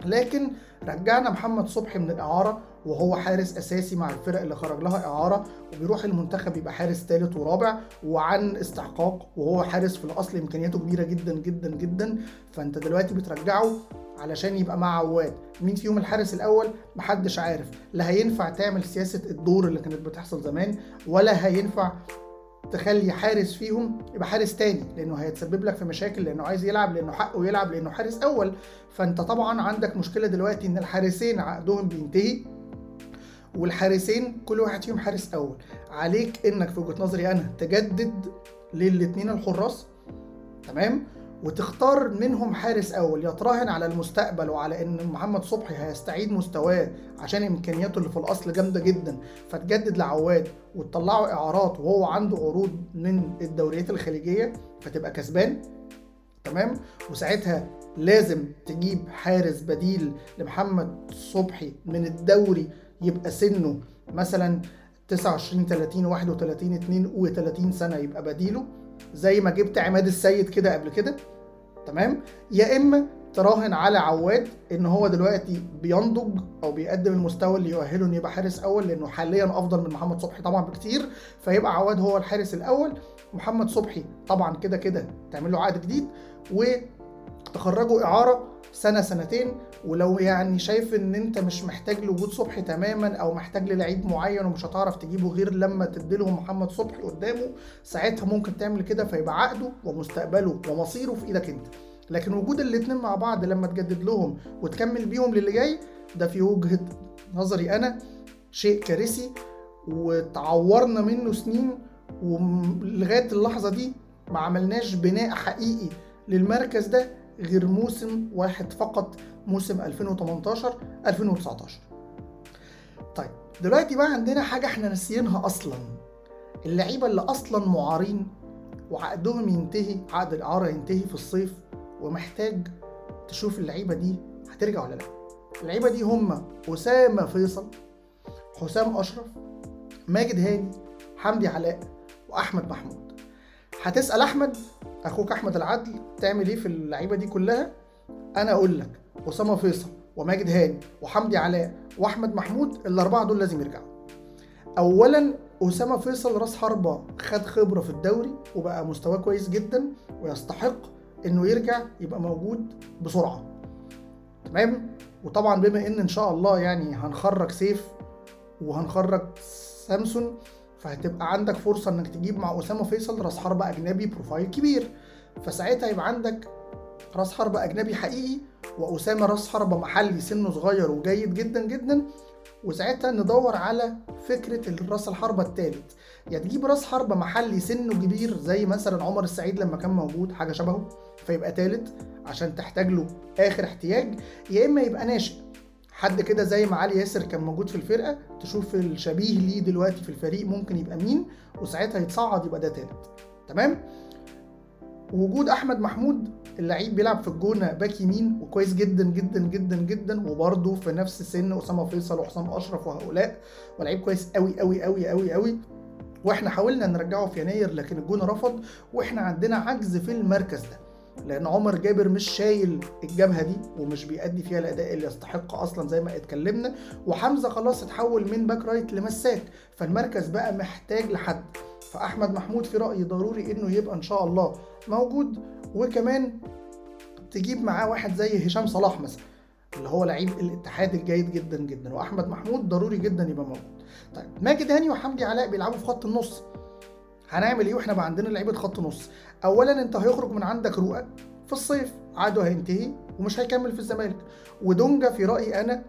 لكن رجعنا محمد صبحي من الإعارة وهو حارس أساسي مع الفرق اللي خرج لها إعارة وبيروح المنتخب يبقى حارس ثالث ورابع وعن استحقاق وهو حارس في الأصل إمكانياته كبيرة جدا جدا جدا. فأنت دلوقتي بترجعه علشان يبقى مع عواد. مين فيهم الحارس الأول؟ محدش عارف. لا هينفع تعمل سياسة الدور اللي كانت بتحصل زمان ولا هينفع تخلي حارس فيهم يبقى حارس تاني لأنه هيتسبب لك في مشاكل لأنه عايز يلعب لأنه حقه يلعب لأنه حارس أول. فأنت طبعا عندك مشكلة دلوقتي إن الحارسين عقدهم بينتهي. والحارسين كل واحد فيهم حارس أول. عليك إنك في وجهة نظري أنا تجدد للاثنين الحراس تمام؟ وتختار منهم حارس أول يتراهن على المستقبل وعلى إن محمد صبحي هيستعيد مستواه عشان إمكانياته اللي في الأصل جامدة جدا فتجدد لعواد وتطلعه إعارات وهو عنده عروض من الدوريات الخليجية فتبقى كسبان تمام؟ وساعتها لازم تجيب حارس بديل لمحمد صبحي من الدوري يبقى سنه مثلا 29 30 31 32 سنة يبقى بديله زي ما جبت عماد السيد كده قبل كده. تمام؟ يا إما تراهن على عواد إن هو دلوقتي بينضج أو بيقدم المستوى اللي يؤهله انه يبقى حارس أول لأنه حاليا أفضل من محمد صبحي طبعا بكتير فيبقى عواد هو الحارس الأول. محمد صبحي طبعا كده كده تعمل له عقد جديد وتخرجه إعارة سنة سنتين ولو يعني شايف إن أنت مش محتاج لوجود صبحي تماما أو محتاج للعيب معين ومش هتعرف تجيبه غير لما تديلهم محمد صبحي قدامه ساعتها ممكن تعمل كده فيبقى عقده ومستقبله ومصيره في إيدك أنت. لكن وجود الاتنين مع بعض لما تجدد لهم وتكمل بيهم للي جاي ده في وجهة نظري أنا شيء كارثي وتعورنا منه سنين ولغايه اللحظة دي ما عملناش بناء حقيقي للمركز ده غير موسم واحد فقط. موسم 2018 2019 طيب دلوقتي بقى عندنا حاجة إحنا ناسيينها أصلا. اللعيبة اللي أصلا معارين وعقدهم ينتهي عقد الاعاره ينتهي في الصيف ومحتاج تشوف اللعيبة دي هترجع ولا لأ. اللعيبة دي هم أسامة فيصل حسام أشرف ماجد هاني حمدي علاء وأحمد محمود. هتسأل أحمد أخوك أحمد العدل تعمل إيه في اللعيبة دي كلها؟ أنا أقول لك أسامة فيصل وماجد هاني وحمدي علاء وأحمد محمود الأربعة دول لازم يرجعوا. اولا أسامة فيصل راس حربة خد خبرة في الدوري وبقى مستواه كويس جدا ويستحق إنه يرجع يبقى موجود بسرعة. تمام؟ وطبعا بما إن إن شاء الله يعني هنخرج سيف وهنخرج سامسون فهتبقى عندك فرصة إنك تجيب مع أسامة فيصل راس حربة أجنبي profile كبير. فساعتها يبقى عندك راس حربة أجنبي حقيقي وأسامة راس حربة محلي سنه صغير وجيد جدا جدا وساعتها ندور على فكرة الراس الحربة التالت. يا يعني تجيب راس حربة محلي سنه كبير زي مثلا عمر السعيد لما كان موجود حاجة شبهه فيبقى تالت عشان تحتاج له آخر احتياج. يا إما يبقى ناشئ حد كده زي ما علي ياسر كان موجود في الفرقة تشوف الشبيه ليه دلوقتي في الفريق ممكن يبقى مين وساعتها يتصعد يبقى ده تالت. تمام؟ وجود أحمد محمود اللعيب بيلعب في الجونة باك يمين وكويس جدا جدا جدا جدا وبرده في نفس سن أسامة فيصل وحسام أشرف وهؤلاء. ولعيب كويس قوي قوي قوي قوي قوي وإحنا حاولنا نرجعه في يناير لكن الجونه رفض وإحنا عندنا عجز في المركز ده. لأن عمر جابر مش شايل الجبهة دي ومش بيأدي فيها الأداء اللي يستحق أصلا زي ما اتكلمنا. وحمزة خلاص اتحول من back right لمساك. فالمركز بقى محتاج لحد. فأحمد محمود في رأيي ضروري إنه يبقى إن شاء الله موجود. وكمان تجيب معاه واحد زي هشام صلاح مثلا اللي هو لعيب الاتحاد الجيد جدا جدا. وأحمد محمود ضروري جدا يبقى موجود. طيب ماجد هاني وحمدي علاء بيلعبوا في خط النص. هنعمل إيه وإحنا بقى عندنا لعيبة خط نص؟ اولا أنت هيخرج من عندك رؤى في الصيف عقده هينتهي ومش هيكمل في الزمالك. ودونجا في رأيي أنا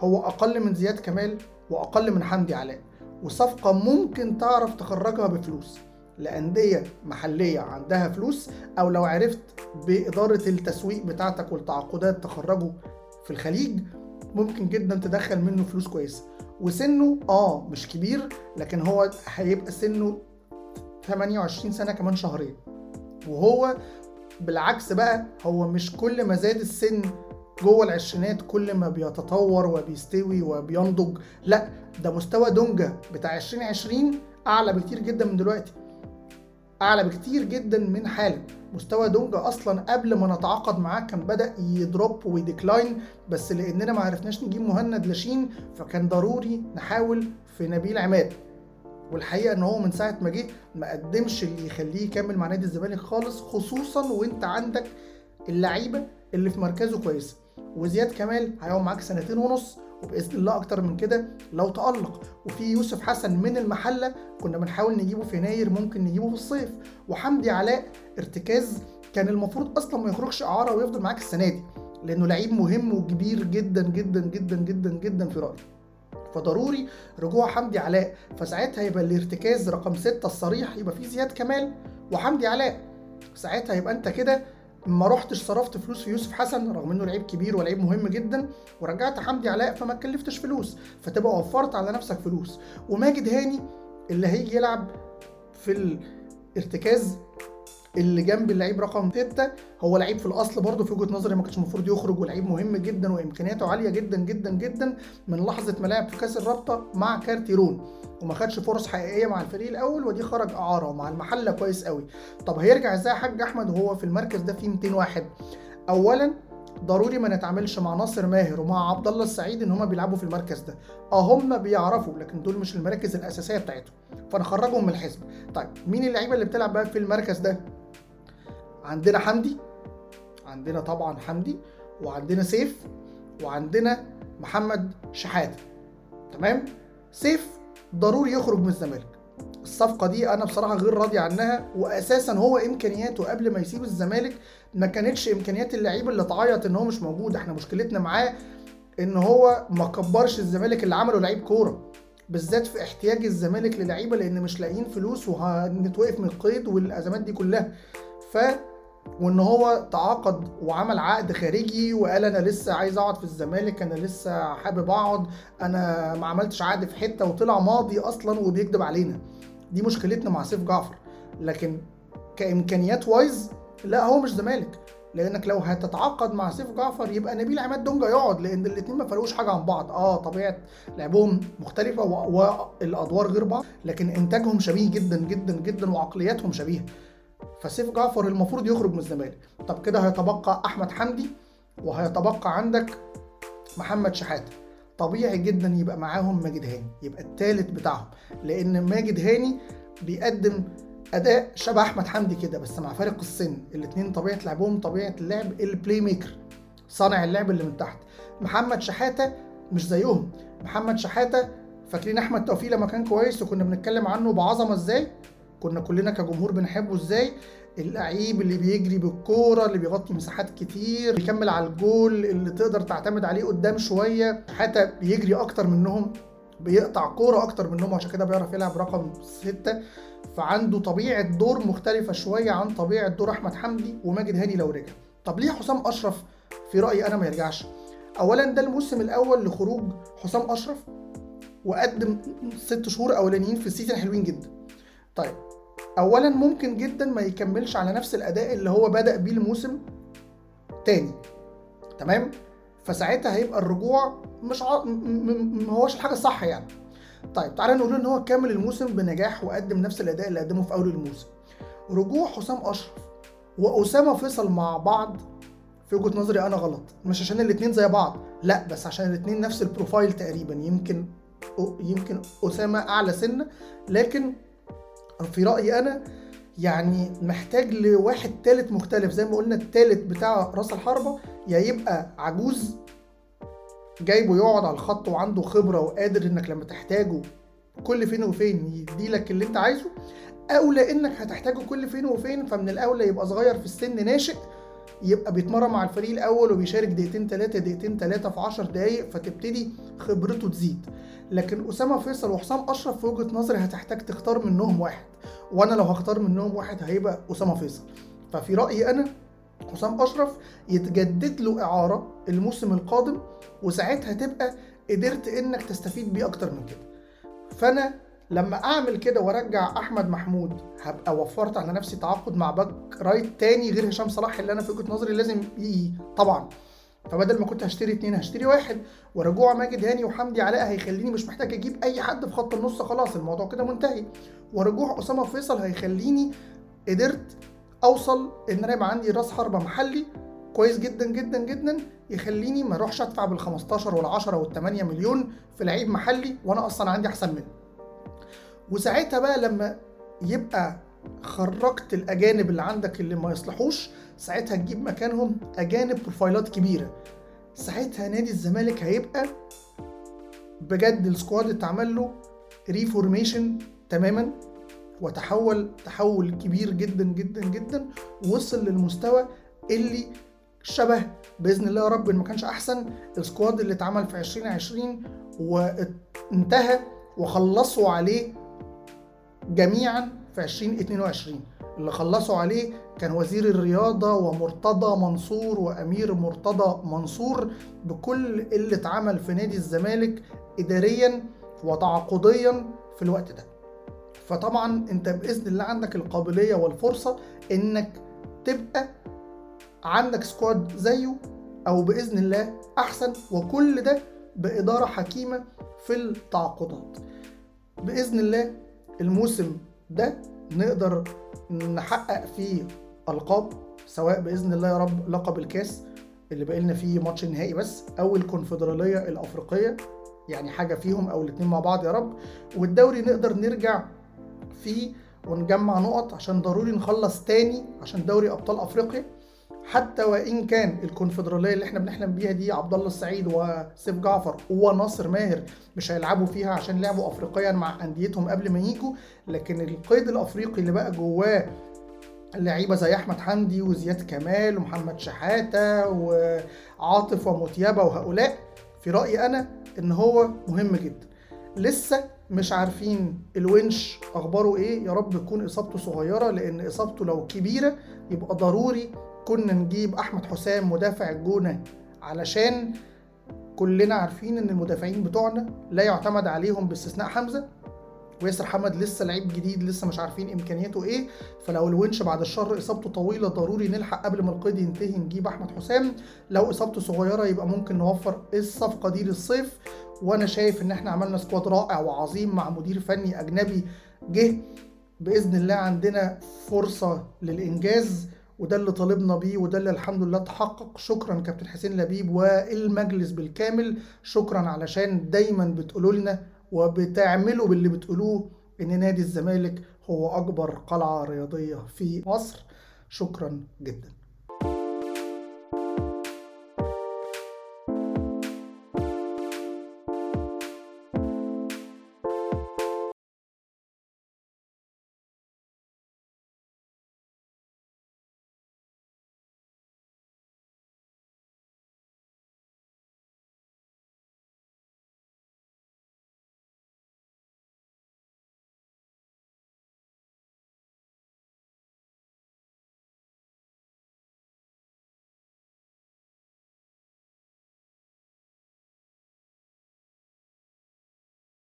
هو أقل من زياد كمال وأقل من حمدي علاء. وصفقة ممكن تعرف تخرجها بفلوس. لأندية محلية عندها فلوس أو لو عرفت بإدارة التسويق بتاعتك والتعاقدات تخرجه في الخليج ممكن جدا تدخل منه فلوس كويسة. وسنه آه مش كبير لكن هو هيبقى سنه 28 سنة كمان شهرين. وهو بالعكس بقى هو مش كل ما زاد السن جوه العشرينات كل ما بيتطور وبيستوي وبينضج. لا ده مستوى دونجا بتاع 2020 أعلى بكتير جدا من دلوقتي. أعلى بكتير جدا من حاله مستوى دونجا أصلا قبل ما نتعاقد معاه كان بدأ ي drop وي decline بس لأننا ما عرفناش نجيب مهند لاشين فكان ضروري نحاول في نبيل عماد. والحقيقة إن هو من ساعة ما جه ما قدمش اللي يخليه يكمل مع نادي الزمالك خالص خصوصا وأنت عندك اللعيبة اللي في مركزه كويسه وزياد كمال هيقعد معاك سنتين ونص وبإذن الله أكتر من كده لو تألق. وفي يوسف حسن من المحلة كنا بنحاول نجيبه في يناير ممكن نجيبه في الصيف. وحمدي علاء ارتكاز كان المفروض أصلا ما يخرجش إعارة ويفضل معاك السنة دي لأنه لعيب مهم وكبير جدا جدا جدا جدا جدا في رأيي. فضروري رجوع حمدي علاء فساعتها يبقى الارتكاز رقم ستة الصريح يبقى فيه زياد كمال وحمدي علاء. ساعتها يبقى انت كده ما رحتش صرفت فلوس في يوسف حسن رغم انه لعيب كبير ولعيب مهم جدا ورجعت حمدي علاء فما تكلفتش فلوس فتبقى وفرت على نفسك فلوس. وماجد هاني اللي هيجي يلعب في الارتكاز اللي جنب اللعيب رقم 6 هو لعيب في الأصل برضه في وجهة نظري ما كانش المفروض يخرج ولعيب مهم جدا وإمكانياته عالية جدا جدا جدا من لحظة ما لعب في كأس الرابطة مع كارتيرون وما خدش فرص حقيقية مع الفريق الأول ودي خرج أعاره ومع المحلة كويس قوي. طب هيرجع إزاي يا حاج أحمد؟ وهو في المركز ده فيه 200 واحد. اولا ضروري ما نتعاملش مع ناصر ماهر ومع عبد الله السعيد إن هما بيلعبوا في المركز ده. آه هم بيعرفوا لكن دول مش المراكز الأساسية بتاعتهم. فنخرجهم من الحزب طيب مين اللعيبة اللي بتلعب بقى في المركز ده؟ عندنا حمدي عندنا طبعا حمدي وعندنا سيف وعندنا محمد شحاته تمام؟ سيف ضروري يخرج من الزمالك. الصفقة دي أنا بصراحة غير راضي عنها واساسا هو إمكانياته قبل ما يسيب الزمالك ما كانتش إمكانيات اللعيب اللي تعيط إن هو مش موجود. إحنا مشكلتنا معاه إن هو ما كبرش الزمالك اللي عمله لعيب كورة بالذات في احتياج الزمالك للعيبة لأن مش لاقيين فلوس وهنتوقف من القيد والأزمات دي كلها. ف وان هو تعاقد وعمل عقد خارجي وقال أنا لسه عايز اقعد في الزمالك أنا لسه حابب اقعد أنا ما عملتش عقد في حتة وطلع ماضي أصلا وبيكذب علينا. دي مشكلتنا مع سيف جعفر. لكن كإمكانيات wise لا هو مش زمالك. لأنك لو هتتعاقد مع سيف جعفر يبقى نبيل عماد دونجا يقعد لأن الاثنين ما فرقوش حاجة عن بعض. آه طبيعة لعبهم مختلفة والأدوار غير بعض لكن إنتاجهم شبيه جدا جدا جدا وعقلياتهم شبيهة. فسيف جعفر المفروض يخرج من الزمالك. طب كده هيتبقى أحمد حمدي وهيتبقى عندك محمد شحاته طبيعي جدا يبقى معاهم ماجد هاني يبقى التالت بتاعهم. لأن ماجد هاني بيقدم أداء شبه أحمد حمدي كده بس مع فارق السن. الاتنين طبيعة لعبهم طبيعة اللعب ال playmaker صانع اللعب اللي من تحت. محمد شحاتة مش زيهم. محمد شحاتة فاكرين أحمد توفيق لما كان كويس وكنا بنتكلم عنه بعظمة إزاي؟ كنا كلنا كجمهور بنحبه إزاي؟ اللعيب اللي بيجري بالكورة اللي بيغطي مساحات كتير بيكمل على الجول اللي تقدر تعتمد عليه قدام شوية. حتى بيجري أكتر منهم بيقطع كورة أكتر منهم عشان كده بيعرف يلعب رقم ستة. فعنده طبيعة دور مختلفة شوية عن طبيعة دور أحمد حمدي وماجد هاني لو رجع. طب ليه حسام أشرف في رأيي أنا ما يرجعش؟ اولا ده الموسم الأول لخروج حسام أشرف وقدم ست شهور أولانيين في السيزون حلوين جدا. طيب اولا ممكن جدا ما يكملش على نفس الأداء اللي هو بدأ بيه الموسم تاني. تمام؟ فساعتها هيبقى الرجوع مش ع... ما هوش الحاجة الصح يعني. طيب تعالى نقول إن هو كمل الموسم بنجاح وقدم نفس الأداء اللي قدمه في أول الموسم. رجوع حسام أشرف وأسامة فيصل مع بعض في وجهة نظري أنا غلط. مش عشان الاثنين زي بعض لأ بس عشان الاثنين نفس البروفايل تقريبا. يمكن يمكن أسامة أعلى سنه لكن في رأيي أنا يعني محتاج لواحد تالت مختلف. زي ما قلنا التالت بتاع راس الحربة يا يبقى عجوز جايبه يقعد على الخط وعنده خبرة وقادر إنك لما تحتاجه كل فين وفين يديلك اللي أنت عايزه أو لانك هتحتاجه كل فين وفين فمن الأولى يبقى صغير في السن ناشئ يبقى بيتمرن مع الفريق الأول وبيشارك دقيقتين ثلاثة دقيقتين ثلاثة في 10 دقائق فتبتدي خبرته تزيد. لكن أسامة فيصل وحسام أشرف في وجهة نظري هتحتاج تختار منهم واحد. وأنا لو هختار منهم واحد هيبقى أسامة فيصل. ففي رأيي أنا حسام أشرف يتجدد له إعارة الموسم القادم وساعتها تبقى قدرت إنك تستفيد بيه أكتر من كده. فأنا لما أعمل كده وأرجع أحمد محمود هبقى وفرت على نفسي تعاقد مع back right تاني غير هشام صلاح اللي أنا في وجهة نظري لازم يجي طبعا. فبدل ما كنت هشتري اتنين هشتري واحد. ورجوع ماجد هاني وحمدي علاء هيخليني مش محتاج أجيب أي حد في خط النص خلاص الموضوع كده منتهي. ورجوع أسامة فيصل هيخليني قدرت أوصل إن أنا يبقى عندي راس حربة محلي كويس جدا جدا جدا يخليني ما أروحش أدفع بال 15 وال 10 وال 8 مليون في لعيب محلي وأنا أصلا عندي أحسن منه. وساعتها بقى لما يبقى خرجت الأجانب اللي عندك اللي ما يصلحوش ساعتها تجيب مكانهم أجانب بروفايلات كبيرة. ساعتها نادي الزمالك هيبقى بجد ال squad اتعمل له reformation تماما وتحول تحول كبير جدا جدا جدا ووصل للمستوى اللي شبه بإذن الله يا رب إن ما كانش أحسن. ال squad اللي اتعمل في 2020 وانتهى وخلصوا عليه جميعا في 2022 اللي خلصوا عليه كان وزير الرياضة ومرتضى منصور وأمير مرتضى منصور بكل اللي اتعمل في نادي الزمالك إداريا وتعاقديا في الوقت ده. فطبعا أنت بإذن الله عندك القابلية والفرصة إنك تبقى عندك سكواد زيه أو بإذن الله أحسن وكل ده بإدارة حكيمة في التعاقدات. بإذن الله الموسم ده نقدر نحقق فيه ألقاب سواء بإذن الله يا رب لقب الكاس اللي باقي لنا فيه ماتش نهائي بس أو الكونفدرالية الأفريقية يعني حاجة فيهم أو الاثنين مع بعض يا رب. والدوري نقدر نرجع فيه ونجمع نقط عشان ضروري نخلص تاني عشان دوري أبطال أفريقيا. حتى وإن كان الكونفدرالية اللي إحنا بنحلم بيها دي عبد الله السعيد وسيف جعفر وناصر ماهر مش هيلعبوا فيها عشان لعبوا افريقيا مع أنديتهم قبل ما يجوا لكن القيد الأفريقي اللي بقى جواه لعيبة زي أحمد حمدي وزياد كمال ومحمد شحاتة وعاطف ومتيبه وهؤلاء في رأيي أنا إن هو مهم جدا. لسه مش عارفين الونش أخباره إيه يا رب تكون إصابته صغيرة لأن إصابته لو كبيرة يبقى ضروري كنا نجيب أحمد حسام مدافع الجونة علشان كلنا عارفين إن المدافعين بتوعنا لا يعتمد عليهم باستثناء حمزة. وياسر حمد لسه لعيب جديد لسه مش عارفين إمكانياته إيه. فلو الونش بعد الشر إصابته طويلة ضروري نلحق قبل ما القيد ينتهي نجيب أحمد حسام. لو إصابته صغيرة يبقى ممكن نوفر الصفقة دي للصيف. وأنا شايف إن إحنا عملنا squad رائع وعظيم مع مدير فني أجنبي جه بإذن الله عندنا فرصة للإنجاز. وده اللي طالبنا بيه وده اللي الحمد لله تحقق. شكرا كابتن حسين لبيب والمجلس بالكامل. شكرا علشان دايما بتقولوا لنا وبتعملوا باللي بتقولوه إن نادي الزمالك هو أكبر قلعة رياضية في مصر. شكرا جدا.